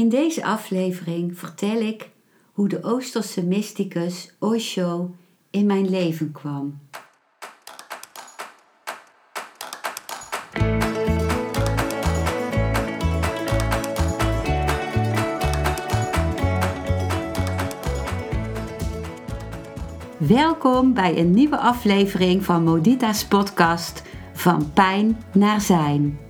In deze aflevering vertel ik hoe de Oosterse mysticus Osho in mijn leven kwam. Welkom bij een nieuwe aflevering van Modita's podcast Van Pijn naar Zijn.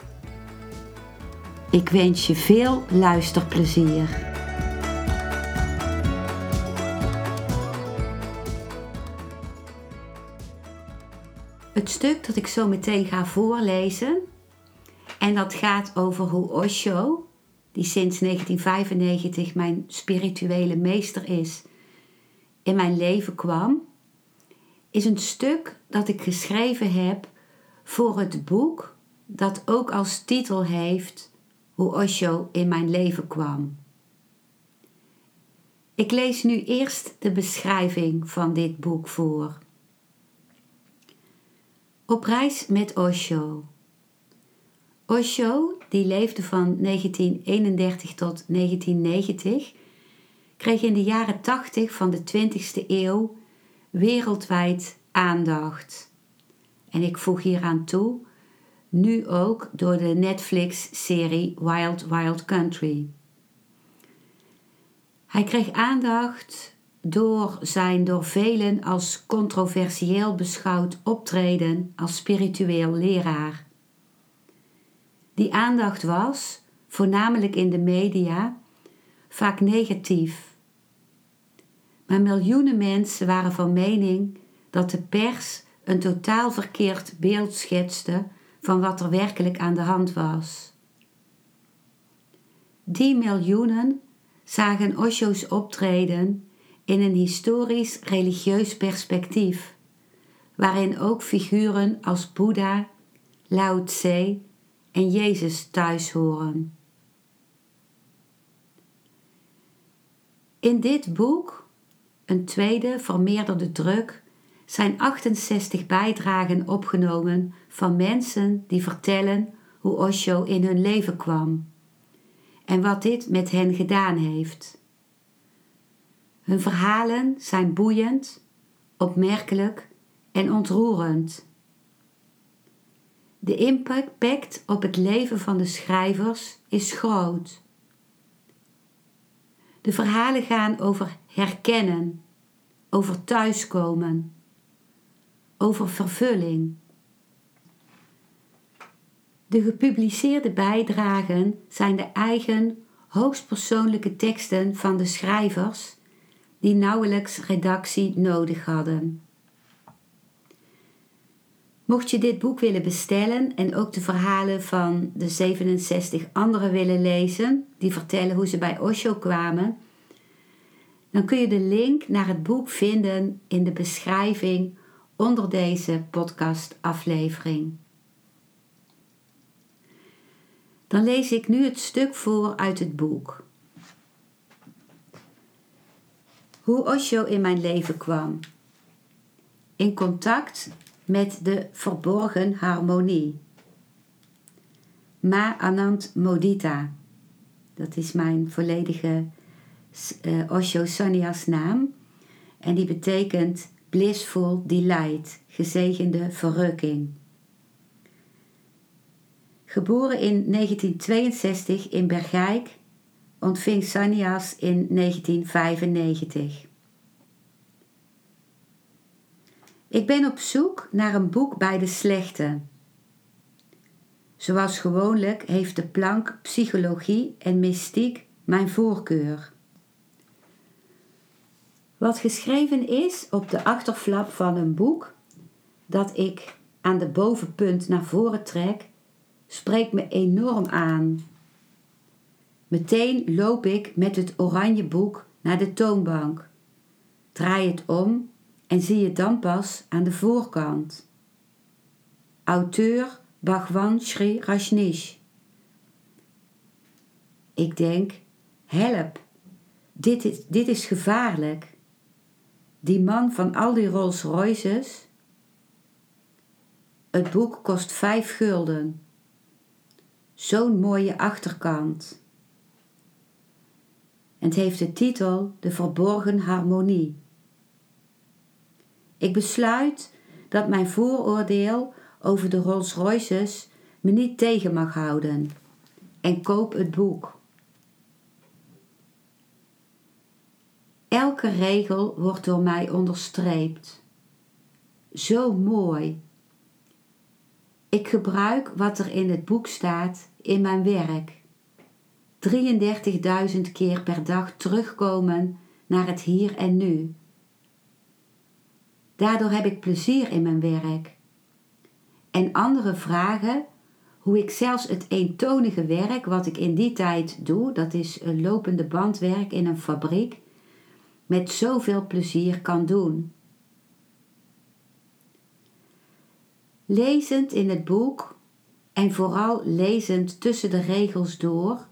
Ik wens je veel luisterplezier. Het stuk dat ik zo meteen ga voorlezen, en dat gaat over hoe Osho, die sinds 1995 mijn spirituele meester is, in mijn leven kwam, is een stuk dat ik geschreven heb voor het boek dat ook als titel heeft Hoe Osho in mijn leven kwam. Ik lees nu eerst de beschrijving van dit boek voor. Op reis met Osho. Osho, die leefde van 1931 tot 1990, kreeg in de jaren 80 van de 20e eeuw wereldwijd aandacht. En ik voeg hieraan toe, nu ook door de Netflix-serie Wild Wild Country. Hij kreeg aandacht door zijn door velen als controversieel beschouwd optreden als spiritueel leraar. Die aandacht was, voornamelijk in de media, vaak negatief. Maar miljoenen mensen waren van mening dat de pers een totaal verkeerd beeld schetste van wat er werkelijk aan de hand was. Die miljoenen zagen Osho's optreden in een historisch-religieus perspectief, waarin ook figuren als Boeddha, Lao Tse en Jezus thuis horen. In dit boek, een tweede vermeerderde druk, zijn 68 bijdragen opgenomen van mensen die vertellen hoe Osho in hun leven kwam en wat dit met hen gedaan heeft. Hun verhalen zijn boeiend, opmerkelijk en ontroerend. De impact op het leven van de schrijvers is groot. De verhalen gaan over herkennen, over thuiskomen, over vervulling. De gepubliceerde bijdragen zijn de eigen hoogstpersoonlijke teksten van de schrijvers die nauwelijks redactie nodig hadden. Mocht je dit boek willen bestellen en ook de verhalen van de 67 anderen willen lezen, die vertellen hoe ze bij Osho kwamen, dan kun je de link naar het boek vinden in de beschrijving onder deze podcastaflevering. Dan lees ik nu het stuk voor uit het boek. Hoe Osho in mijn leven kwam. In contact met de verborgen harmonie. Ma Anand Modita. Dat is mijn volledige uh, Osho Sanyas naam. En die betekent blissful delight, gezegende verrukking. Geboren in 1962 in Bergijk ontving Sanias in 1995. Ik ben op zoek naar een boek bij de slechte. Zoals gewoonlijk heeft de plank psychologie en mystiek mijn voorkeur. Wat geschreven is op de achterflap van een boek dat ik aan de bovenpunt naar voren trek, spreekt me enorm aan. Meteen loop ik met het oranje boek naar de toonbank. Draai het om en zie het dan pas aan de voorkant. Auteur Bhagwan Sri Rajneesh. Ik denk, help, dit is, dit is gevaarlijk. Die man van al die Rolls Royces. Het boek kost vijf gulden. Zo'n mooie achterkant. Het heeft de titel De Verborgen Harmonie. Ik besluit dat mijn vooroordeel over de Rolls Royces me niet tegen mag houden en koop het boek. Elke regel wordt door mij onderstreept. Zo mooi. Ik gebruik wat er in het boek staat in mijn werk. 33.000 keer per dag terugkomen naar het hier en nu. Daardoor heb ik plezier in mijn werk. En anderen vragen hoe ik zelfs het eentonige werk wat ik in die tijd doe, dat is een lopende bandwerk in een fabriek, met zoveel plezier kan doen. Lezend in het boek en vooral lezend tussen de regels door,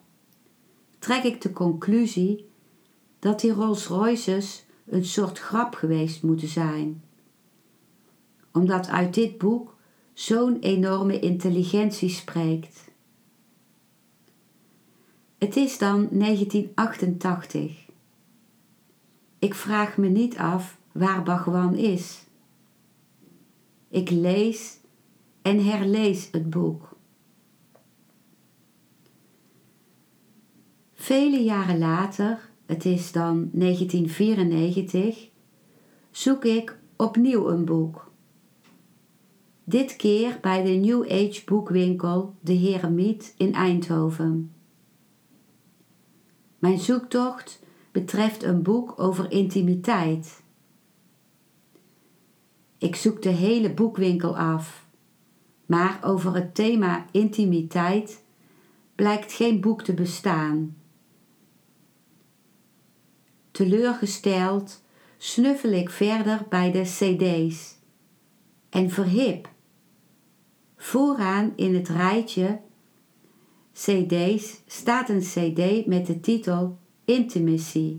trek ik de conclusie dat die Rolls Royces een soort grap geweest moeten zijn. Omdat uit dit boek zo'n enorme intelligentie spreekt. Het is dan 1988. Ik vraag me niet af waar Bhagwan is. Ik lees en herlees het boek. Vele jaren later, het is dan 1994, zoek ik opnieuw een boek. Dit keer bij de New Age boekwinkel De Heremiet in Eindhoven. Mijn zoektocht betreft een boek over intimiteit. Ik zoek de hele boekwinkel af, maar over het thema intimiteit blijkt geen boek te bestaan. Teleurgesteld snuffel ik verder bij de CD's en verhip. Vooraan in het rijtje CD's staat een CD met de titel Intimacy.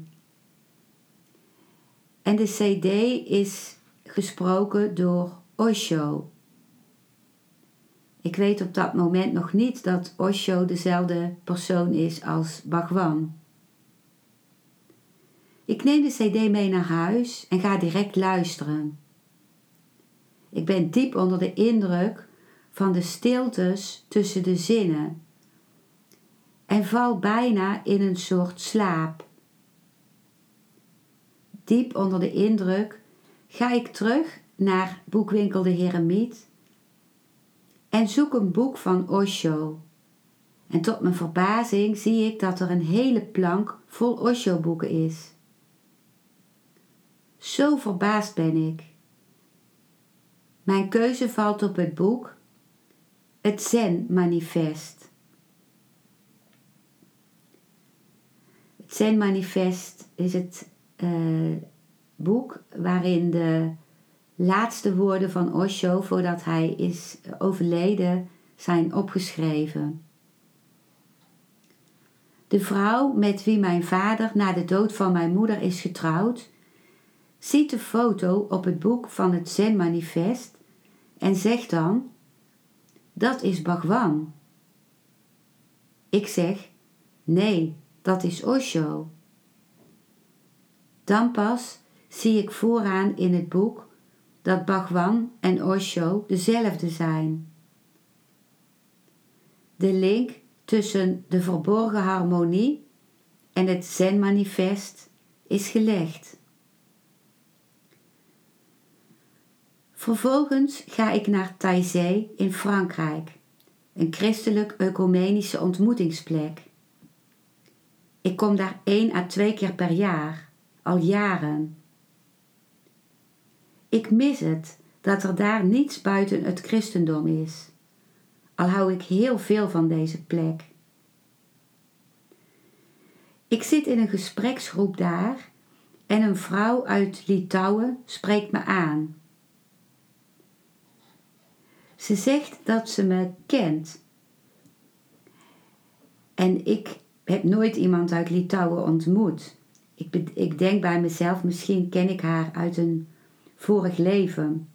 En de CD is gesproken door Osho. Ik weet op dat moment nog niet dat Osho dezelfde persoon is als Bhagwan. Ik neem de CD mee naar huis en ga direct luisteren. Ik ben diep onder de indruk van de stiltes tussen de zinnen en val bijna in een soort slaap. Diep onder de indruk ga ik terug naar boekwinkel De Heremiet en zoek een boek van Osho. En tot mijn verbazing zie ik dat er een hele plank vol Osho-boeken is. Zo verbaasd ben ik. Mijn keuze valt op het boek Het Zen-manifest. Het Zen-manifest is het uh, boek waarin de laatste woorden van Osho voordat hij is overleden zijn opgeschreven. De vrouw met wie mijn vader na de dood van mijn moeder is getrouwd, ziet de foto op het boek van het Zen-manifest en zegt dan: Dat is Bhagwan. Ik zeg: Nee, dat is Osho. Dan pas zie ik vooraan in het boek dat Bhagwan en Osho dezelfde zijn. De link tussen de verborgen harmonie en het Zen-manifest is gelegd. Vervolgens ga ik naar Taizé in Frankrijk, een christelijk ecumenische ontmoetingsplek. Ik kom daar één à twee keer per jaar, al jaren. Ik mis het dat er daar niets buiten het christendom is, al hou ik heel veel van deze plek. Ik zit in een gespreksgroep daar en een vrouw uit Litouwen spreekt me aan. Ze zegt dat ze me kent. En ik heb nooit iemand uit Litouwen ontmoet. Ik, ik denk bij mezelf, misschien ken ik haar uit een vorig leven.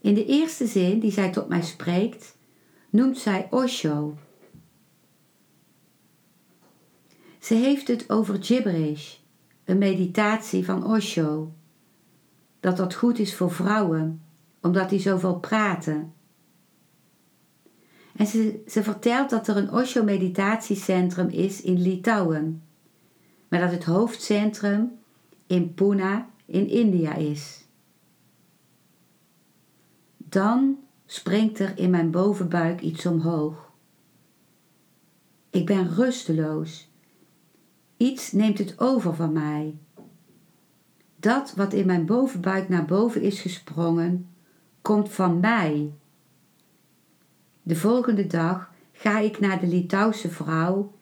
In de eerste zin die zij tot mij spreekt, noemt zij Osho. Ze heeft het over gibberish, een meditatie van Osho. Dat dat goed is voor vrouwen, omdat die zoveel praten. En ze, ze vertelt dat er een Osho-meditatiecentrum is in Litouwen, maar dat het hoofdcentrum in Pune in India is. Dan springt er in mijn bovenbuik iets omhoog. Ik ben rusteloos. Iets neemt het over van mij. Dat wat in mijn bovenbuik naar boven is gesprongen, komt van mij. De volgende dag ga ik naar de Litouwse vrouw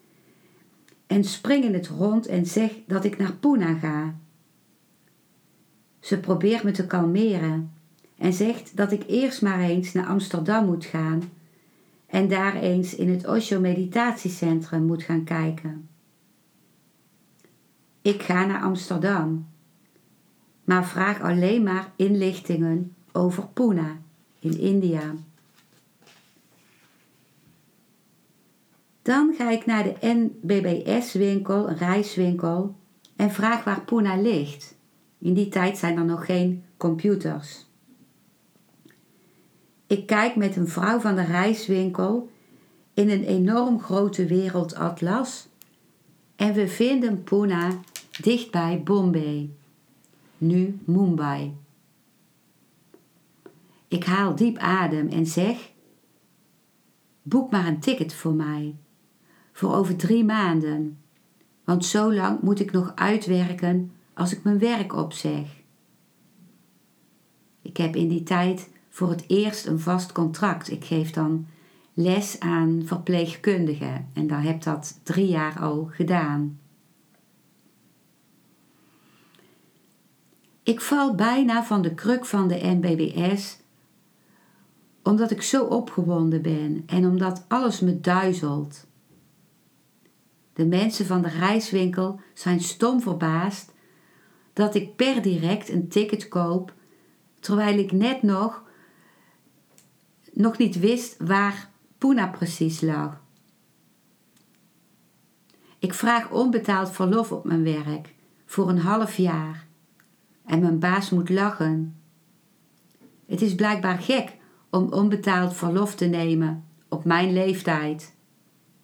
en spring in het rond en zeg dat ik naar Pune ga. Ze probeert me te kalmeren en zegt dat ik eerst maar eens naar Amsterdam moet gaan en daar eens in het Osho Meditatiecentrum moet gaan kijken. Ik ga naar Amsterdam, maar vraag alleen maar inlichtingen over Pune in India. Dan ga ik naar de NBBS-winkel, een reiswinkel, en vraag waar Pune ligt. In die tijd zijn er nog geen computers. Ik kijk met een vrouw van de reiswinkel in een enorm grote wereldatlas en we vinden Pune dichtbij Bombay, nu Mumbai. Ik haal diep adem en zeg: Boek maar een ticket voor mij, voor over drie maanden, want zo lang moet ik nog uitwerken als ik mijn werk opzeg. Ik heb in die tijd voor het eerst een vast contract. Ik geef dan les aan verpleegkundigen en daar heb dat drie jaar al gedaan. Ik val bijna van de kruk van de NBBS omdat ik zo opgewonden ben en omdat alles me duizelt. De mensen van de reiswinkel zijn stom verbaasd dat ik per direct een ticket koop, terwijl ik net nog, nog niet wist waar Puna precies lag. Ik vraag onbetaald verlof op mijn werk voor een half jaar en mijn baas moet lachen. Het is blijkbaar gek om onbetaald verlof te nemen op mijn leeftijd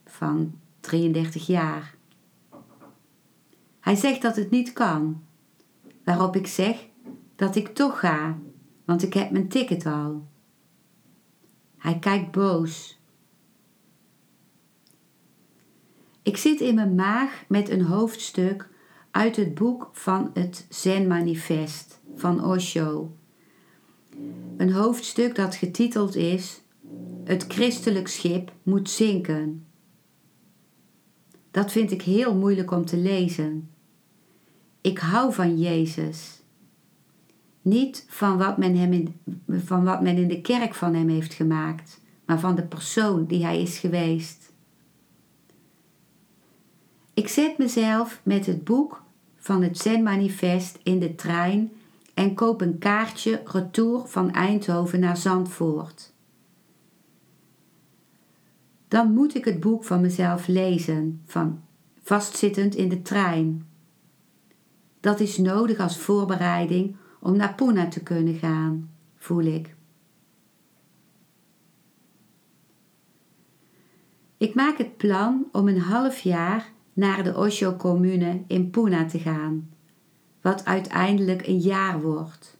van 33 jaar. Hij zegt dat het niet kan, waarop ik zeg dat ik toch ga, want ik heb mijn ticket al. Hij kijkt boos. Ik zit in mijn maag met een hoofdstuk uit het boek van het Zen Manifest van Osho. Een hoofdstuk dat getiteld is Het christelijk schip moet zinken. Dat vind ik heel moeilijk om te lezen. Ik hou van Jezus. Niet van wat, men hem in, van wat men in de kerk van hem heeft gemaakt, maar van de persoon die hij is geweest. Ik zet mezelf met het boek van het Zen Manifest in de trein en koop een kaartje retour van Eindhoven naar Zandvoort. Dan moet ik het boek van mezelf lezen, van vastzittend in de trein. Dat is nodig als voorbereiding om naar Pune te kunnen gaan, voel ik. Ik maak het plan om een half jaar naar de Osho-commune in Pune te gaan, wat uiteindelijk een jaar wordt.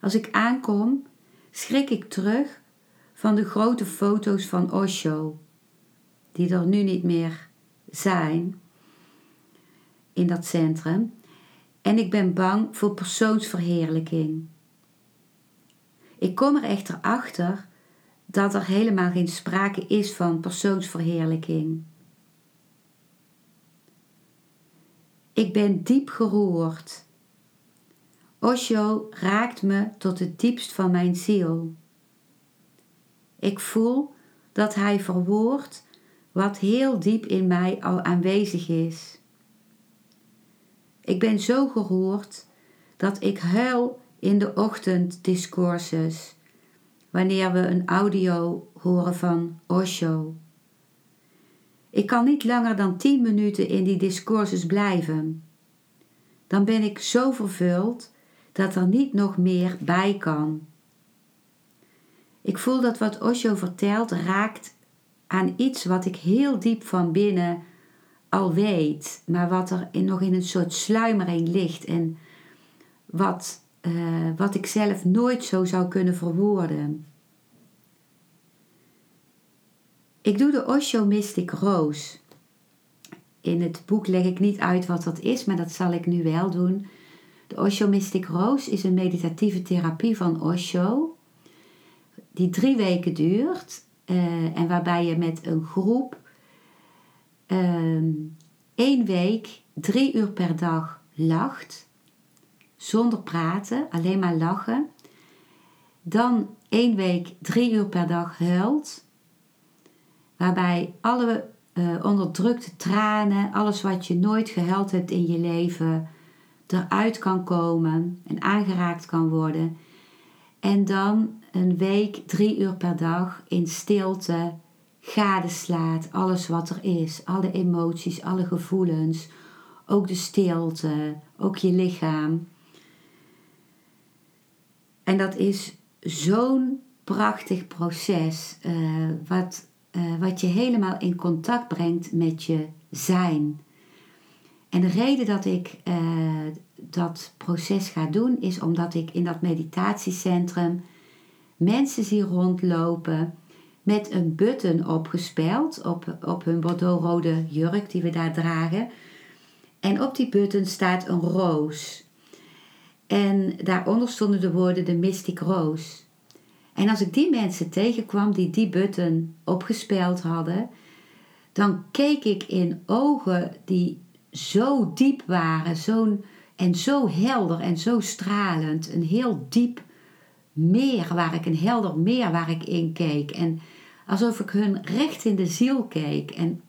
Als ik aankom, schrik ik terug van de grote foto's van Osho, die er nu niet meer zijn in dat centrum. En ik ben bang voor persoonsverheerlijking. Ik kom er echter achter dat er helemaal geen sprake is van persoonsverheerlijking. Ik ben diep geroerd. Osho raakt me tot het diepst van mijn ziel. Ik voel dat hij verwoordt wat heel diep in mij al aanwezig is. Ik ben zo geroerd dat ik huil in de ochtenddiscourses wanneer we een audio horen van Osho. Ik kan niet langer dan tien minuten in die discourses blijven. Dan ben ik zo vervuld dat er niet nog meer bij kan. Ik voel dat wat Osho vertelt raakt aan iets wat ik heel diep van binnen al weet, maar wat er in, nog in een soort sluimering ligt en wat, uh, wat ik zelf nooit zo zou kunnen verwoorden. Ik doe de Osho Mystic Rose. In het boek leg ik niet uit wat dat is, maar dat zal ik nu wel doen. De Osho Mystic Rose is een meditatieve therapie van Osho, die drie weken duurt uh, en waarbij je met een groep uh, één week, drie uur per dag lacht, zonder praten, alleen maar lachen. Dan één week, drie uur per dag huilt, waarbij alle uh, onderdrukte tranen, alles wat je nooit gehuild hebt in je leven, eruit kan komen en aangeraakt kan worden. En dan een week, drie uur per dag in stilte gadeslaat alles wat er is. Alle emoties, alle gevoelens, ook de stilte, ook je lichaam. En dat is zo'n prachtig proces, uh, wat, uh, wat je helemaal in contact brengt met je zijn. En de reden dat ik uh, dat proces ga doen, is omdat ik in dat meditatiecentrum mensen zie rondlopen met een button opgespeld op, op hun bordeauxrode jurk die we daar dragen. En op die button staat een roos. En daaronder stonden de woorden de Mystic Rose. En als ik die mensen tegenkwam die die button opgespeld hadden, dan keek ik in ogen die zo diep waren, zo'n en zo helder en zo stralend. Een heel diep meer waar ik, een helder meer waar ik in keek. En alsof ik hun recht in de ziel keek. En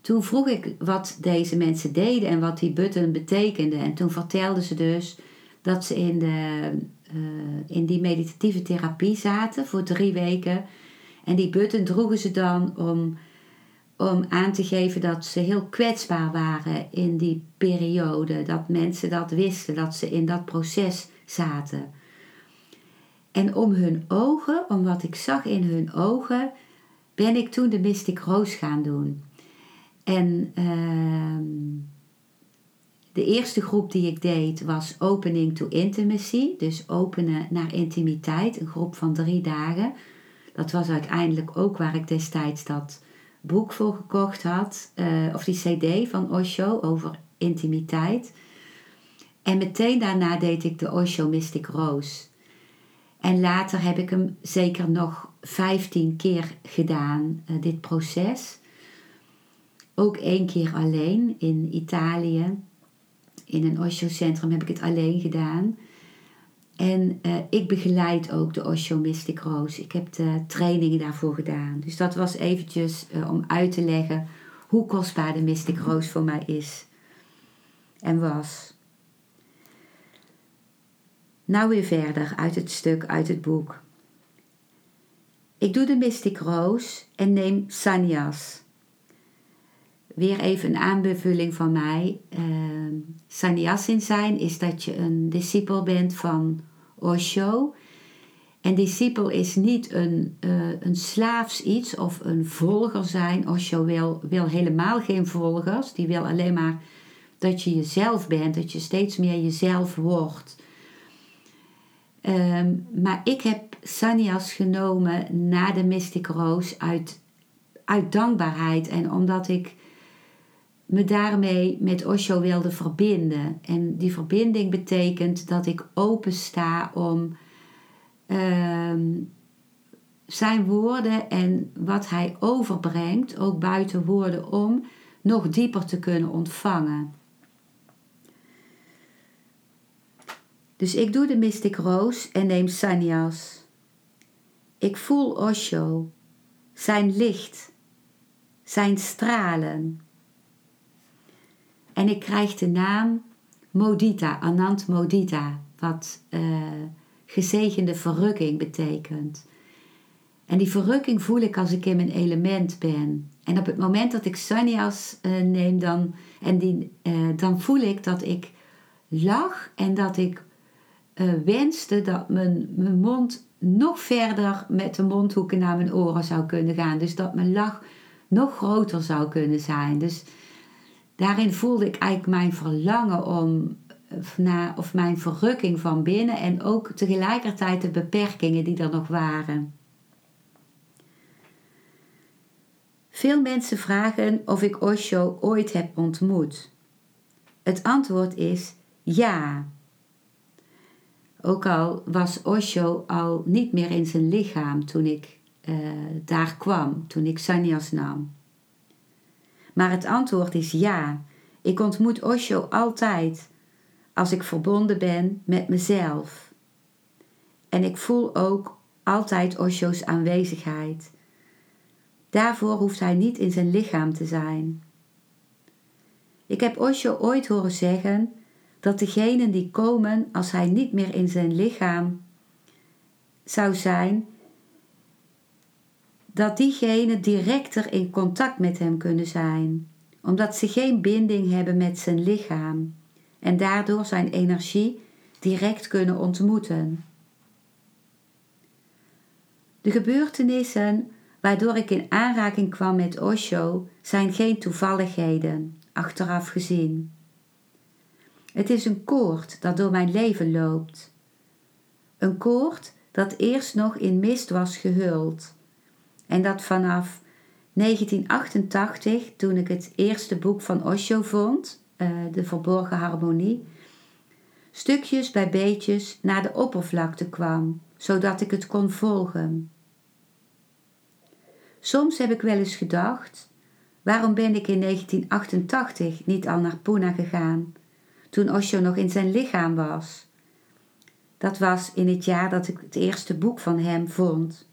toen vroeg ik wat deze mensen deden en wat die button betekende. En toen vertelden ze dus dat ze in, de, uh, in die meditatieve therapie zaten voor drie weken. En die button droegen ze dan om om aan te geven dat ze heel kwetsbaar waren in die periode. Dat mensen dat wisten, dat ze in dat proces zaten. En om hun ogen, om wat ik zag in hun ogen, ben ik toen de Mystic Rose gaan doen. En uh, de eerste groep die ik deed was Opening to Intimacy, dus openen naar intimiteit, een groep van drie dagen. Dat was uiteindelijk ook waar ik destijds dat boek voor gekocht had, uh, of die CD van Osho over intimiteit. En meteen daarna deed ik de Osho Mystic Rose. En later heb ik hem zeker nog 15 keer gedaan, uh, dit proces. Ook één keer alleen in Italië. In een Osho-centrum heb ik het alleen gedaan. En uh, ik begeleid ook de Osho Mystic Rose. Ik heb de trainingen daarvoor gedaan. Dus dat was eventjes uh, om uit te leggen hoe kostbaar de Mystic Rose voor mij is en was. Nou weer verder uit het stuk, uit het boek. Ik doe de Mystic Rose en neem sannyas. Weer even een aanbevulling van mij. Uh, sannyasin zijn is dat je een discipel bent van Osho. En discipel is niet een, uh, een slaafs iets of een volger zijn. Osho wil, wil helemaal geen volgers. Die wil alleen maar dat je jezelf bent, dat je steeds meer jezelf wordt. Um, maar ik heb sannyas genomen na de Mystic Rose uit, uit dankbaarheid en omdat ik me daarmee met Osho wilde verbinden. En die verbinding betekent dat ik open sta om uh, zijn woorden en wat hij overbrengt, ook buiten woorden om, nog dieper te kunnen ontvangen. Dus ik doe de Mystic Roos en neem Sanyas. Ik voel Osho, zijn licht, zijn stralen. En ik krijg de naam Modita, Anand Modita, wat uh, gezegende verrukking betekent. En die verrukking voel ik als ik in mijn element ben. En op het moment dat ik sanyas uh, neem, dan, en die, uh, dan voel ik dat ik lach en dat ik uh, wenste dat mijn, mijn mond nog verder met de mondhoeken naar mijn oren zou kunnen gaan. Dus dat mijn lach nog groter zou kunnen zijn. Dus daarin voelde ik eigenlijk mijn verlangen om naar, of mijn verrukking van binnen en ook tegelijkertijd de beperkingen die er nog waren. Veel mensen vragen of ik Osho ooit heb ontmoet. Het antwoord is ja. Ook al was Osho al niet meer in zijn lichaam toen ik uh, daar kwam, toen ik sannyas nam. Maar het antwoord is ja. Ik ontmoet Osho altijd als ik verbonden ben met mezelf. En ik voel ook altijd Osho's aanwezigheid. Daarvoor hoeft hij niet in zijn lichaam te zijn. Ik heb Osho ooit horen zeggen dat degenen die komen als hij niet meer in zijn lichaam zou zijn, dat diegenen directer in contact met hem kunnen zijn, omdat ze geen binding hebben met zijn lichaam en daardoor zijn energie direct kunnen ontmoeten. De gebeurtenissen waardoor ik in aanraking kwam met Osho zijn geen toevalligheden, achteraf gezien. Het is een koord dat door mijn leven loopt. Een koord dat eerst nog in mist was gehuld en dat vanaf 1988, toen ik het eerste boek van Osho vond, uh, De Verborgen Harmonie, stukjes bij beetjes naar de oppervlakte kwam, zodat ik het kon volgen. Soms heb ik wel eens gedacht: waarom ben ik in 1988 niet al naar Pune gegaan, toen Osho nog in zijn lichaam was? Dat was in het jaar dat ik het eerste boek van hem vond.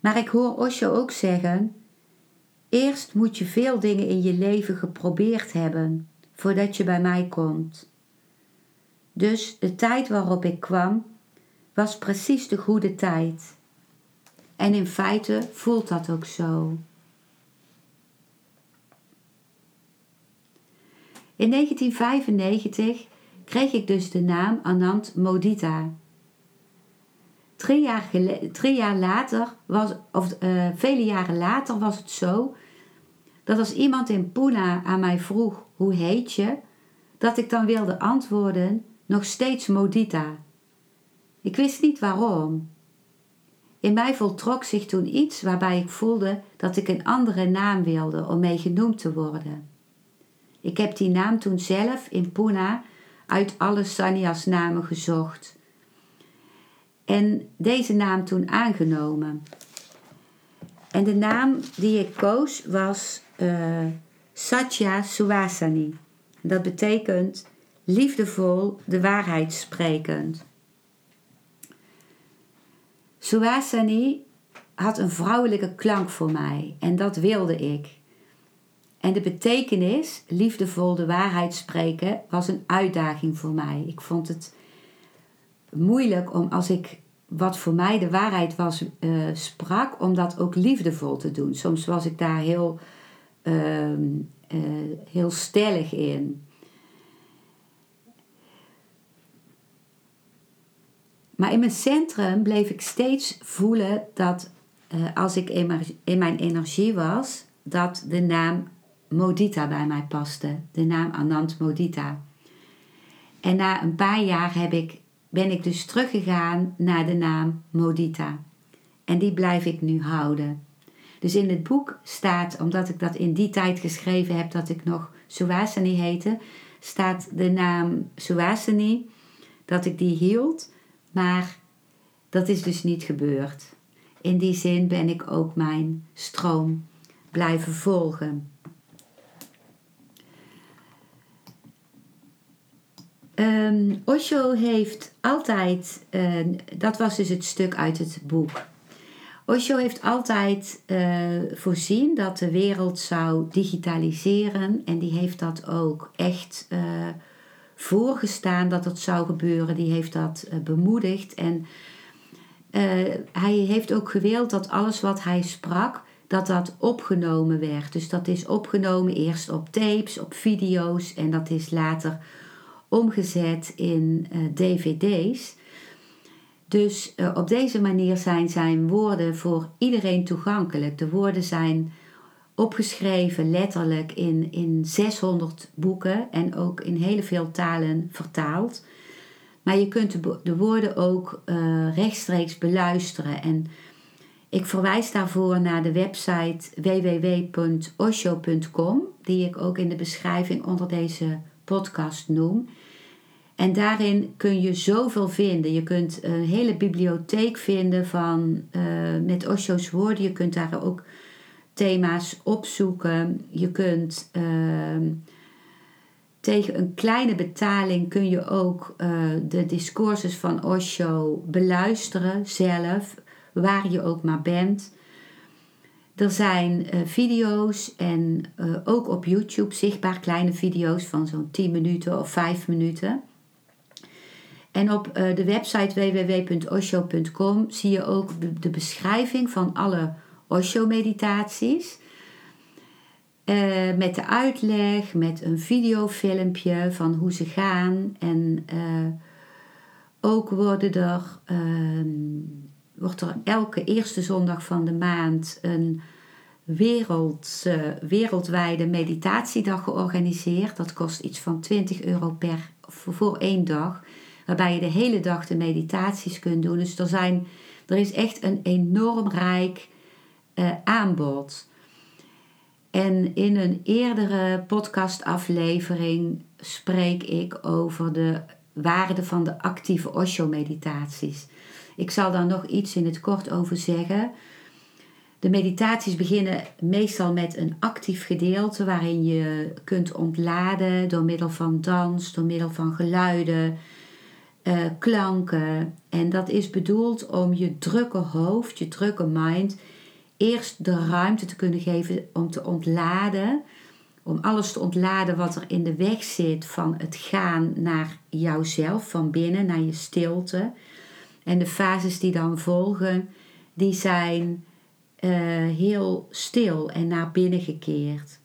Maar ik hoor Osho ook zeggen: Eerst moet je veel dingen in je leven geprobeerd hebben voordat je bij mij komt. Dus de tijd waarop ik kwam was precies de goede tijd. En in feite voelt dat ook zo. In 1995 kreeg ik dus de naam Anand Modita. Drie jaar, later, was, of uh, vele jaren later, was het zo dat als iemand in Pune aan mij vroeg hoe heet je, dat ik dan wilde antwoorden nog steeds Modita. Ik wist niet waarom. In mij voltrok zich toen iets waarbij ik voelde dat ik een andere naam wilde om mee genoemd te worden. Ik heb die naam toen zelf in Pune uit alle Sanyas namen gezocht en deze naam toen aangenomen. En de naam die ik koos was uh, Satya Suwasani. Dat betekent liefdevol de waarheid sprekend. Suwasani had een vrouwelijke klank voor mij en dat wilde ik. En de betekenis, liefdevol de waarheid spreken, was een uitdaging voor mij. Ik vond het moeilijk om als ik wat voor mij de waarheid was uh, sprak, om dat ook liefdevol te doen. Soms was ik daar heel, uh, uh, heel stellig in. Maar in mijn centrum bleef ik steeds voelen dat uh, als ik in mijn energie was, dat de naam Modita bij mij paste. De naam Anand Modita. En na een paar jaar heb ik, ben ik dus teruggegaan naar de naam Modita. En die blijf ik nu houden. Dus in het boek staat, omdat ik dat in die tijd geschreven heb dat ik nog Suwasani heette, staat de naam Suwasani, dat ik die hield maar dat is dus niet gebeurd. In die zin ben ik ook mijn stroom blijven volgen. Um, Osho heeft altijd, uh, dat was dus het stuk uit het boek. Osho heeft altijd uh, voorzien dat de wereld zou digitaliseren en die heeft dat ook echt uh, voorgestaan dat het zou gebeuren. Die heeft dat bemoedigd en hij heeft ook gewild dat alles wat hij sprak, dat dat opgenomen werd. Dus dat is opgenomen eerst op tapes, op video's en dat is later omgezet in uh, dvd's. Dus uh, op deze manier zijn zijn woorden voor iedereen toegankelijk. De woorden zijn opgeschreven letterlijk in, in 600 boeken en ook in hele veel talen vertaald. Maar je kunt de, de woorden ook uh, rechtstreeks beluisteren. En ik verwijs daarvoor naar de website www.osho.com, die ik ook in de beschrijving onder deze podcast noem. En daarin kun je zoveel vinden. Je kunt een hele bibliotheek vinden van, uh, met Osho's woorden. Je kunt daar ook thema's opzoeken. Je kunt uh, tegen een kleine betaling kun je ook uh, de discourses van Osho beluisteren zelf, waar je ook maar bent. Er zijn uh, video's en uh, ook op YouTube zichtbaar kleine video's van zo'n 10 minuten of 5 minuten. En op uh, de website www.osho.com zie je ook de beschrijving van alle Osho-meditaties. Met de uitleg, met een videofilmpje van hoe ze gaan. En ook worden er, wordt er elke eerste zondag van de maand een wereld, wereldwijde meditatiedag georganiseerd. Dat kost iets van 20 euro per, voor één dag waarbij je de hele dag de meditaties kunt doen. Dus er, zijn, er is echt een enorm rijk uh, aanbod. En in een eerdere podcastaflevering spreek ik over de waarde van de actieve Osho-meditaties. Ik zal daar nog iets in het kort over zeggen. De meditaties beginnen meestal met een actief gedeelte waarin je kunt ontladen door middel van dans, door middel van geluiden, uh, klanken. En dat is bedoeld om je drukke hoofd, je drukke mind, eerst de ruimte te kunnen geven om te ontladen. Om alles te ontladen wat er in de weg zit van het gaan naar jouzelf, van binnen, naar je stilte. En de fases die dan volgen, die zijn uh, heel stil en naar binnen gekeerd.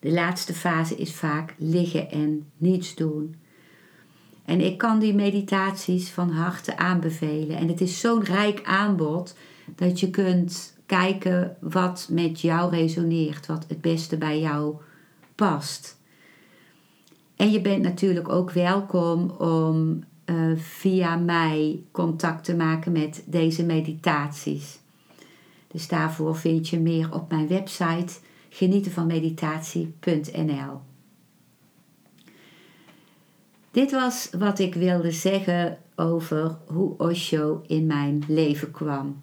De laatste fase is vaak liggen en niets doen. En ik kan die meditaties van harte aanbevelen. En het is zo'n rijk aanbod dat je kunt kijken wat met jou resoneert, wat het beste bij jou past. En je bent natuurlijk ook welkom om uh, via mij contact te maken met deze meditaties. Dus daarvoor vind je meer op mijn website genietenvanmeditatie.nl. Dit was wat ik wilde zeggen over hoe Osho in mijn leven kwam.